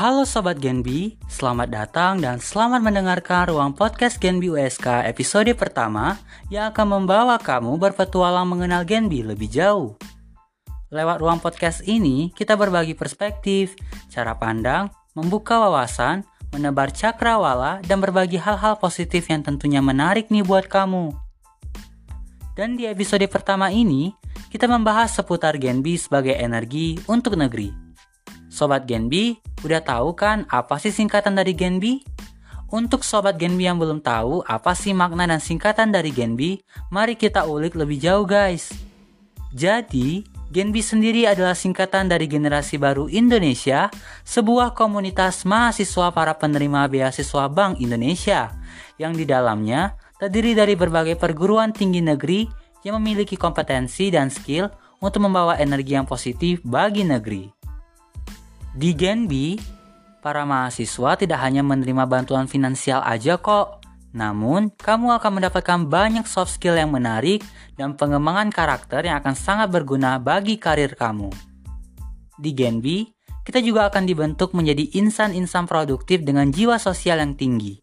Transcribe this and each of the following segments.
Halo Sobat Genbi, selamat datang dan selamat mendengarkan ruang podcast Genbi USK episode pertama yang akan membawa kamu berpetualang mengenal Genbi lebih jauh. Lewat ruang podcast ini, kita berbagi perspektif, cara pandang, membuka wawasan, menebar cakrawala, dan berbagi hal-hal positif yang tentunya menarik nih buat kamu. Dan di episode pertama ini, kita membahas seputar Genbi sebagai energi untuk negeri. Sobat Genbi, udah tahu kan apa sih singkatan dari Genbi? Untuk sobat Genbi yang belum tahu apa sih makna dan singkatan dari Genbi, mari kita ulik lebih jauh guys. Jadi, Genbi sendiri adalah singkatan dari Generasi Baru Indonesia, sebuah komunitas mahasiswa para penerima beasiswa Bank Indonesia, yang di dalamnya terdiri dari berbagai perguruan tinggi negeri yang memiliki kompetensi dan skill untuk membawa energi yang positif bagi negeri. Di Genbi, para mahasiswa tidak hanya menerima bantuan finansial aja kok, namun, kamu akan mendapatkan banyak soft skill yang menarik dan pengembangan karakter yang akan sangat berguna bagi karir kamu. Di Genbi, kita juga akan dibentuk menjadi insan-insan produktif dengan jiwa sosial yang tinggi,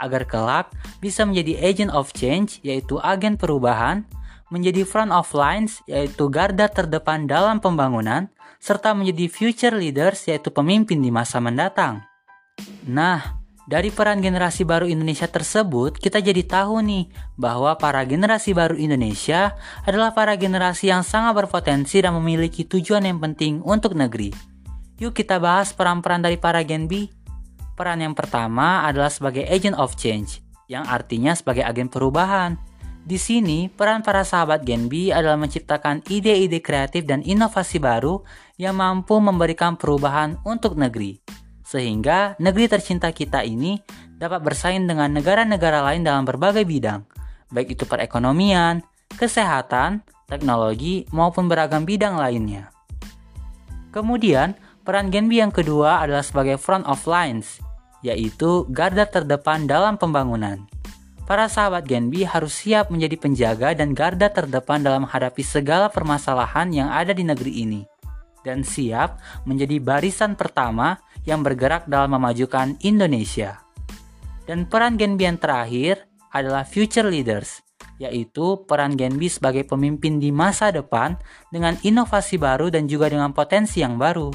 agar kelak bisa menjadi agent of change, yaitu agen perubahan, menjadi front of lines, yaitu garda terdepan dalam pembangunan, serta menjadi future leaders, yaitu pemimpin di masa mendatang. Nah, dari peran generasi baru Indonesia tersebut, kita jadi tahu nih bahwa para generasi baru Indonesia adalah para generasi yang sangat berpotensi dan memiliki tujuan yang penting untuk negeri. Yuk kita bahas peran-peran dari para Gen B. Peran yang pertama adalah sebagai agent of change, yang artinya sebagai agen perubahan. Di sini, peran para sahabat Gen B adalah menciptakan ide-ide kreatif dan inovasi baru yang mampu memberikan perubahan untuk negeri sehingga negeri tercinta kita ini dapat bersaing dengan negara-negara lain dalam berbagai bidang, baik itu perekonomian, kesehatan, teknologi, maupun beragam bidang lainnya. Kemudian, peran Genbi yang kedua adalah sebagai front of lines, yaitu garda terdepan dalam pembangunan. Para sahabat Genbi harus siap menjadi penjaga dan garda terdepan dalam menghadapi segala permasalahan yang ada di negeri ini dan siap menjadi barisan pertama yang bergerak dalam memajukan Indonesia. Dan peran Genbi yang terakhir adalah future leaders, yaitu peran Genbi sebagai pemimpin di masa depan dengan inovasi baru dan juga dengan potensi yang baru.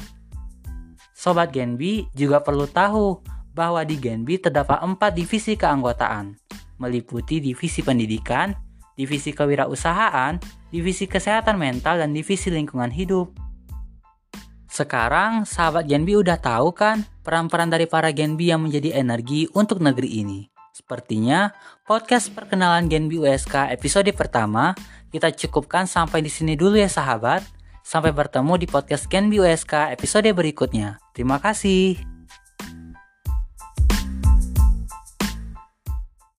Sobat Genbi juga perlu tahu bahwa di Genbi terdapat empat divisi keanggotaan, meliputi divisi pendidikan, divisi kewirausahaan, divisi kesehatan mental, dan divisi lingkungan hidup. Sekarang sahabat Genbi udah tahu kan peran-peran dari para Genbi yang menjadi energi untuk negeri ini. Sepertinya podcast perkenalan Genbi USK episode pertama kita cukupkan sampai di sini dulu ya sahabat. Sampai bertemu di podcast Genbi USK episode berikutnya. Terima kasih.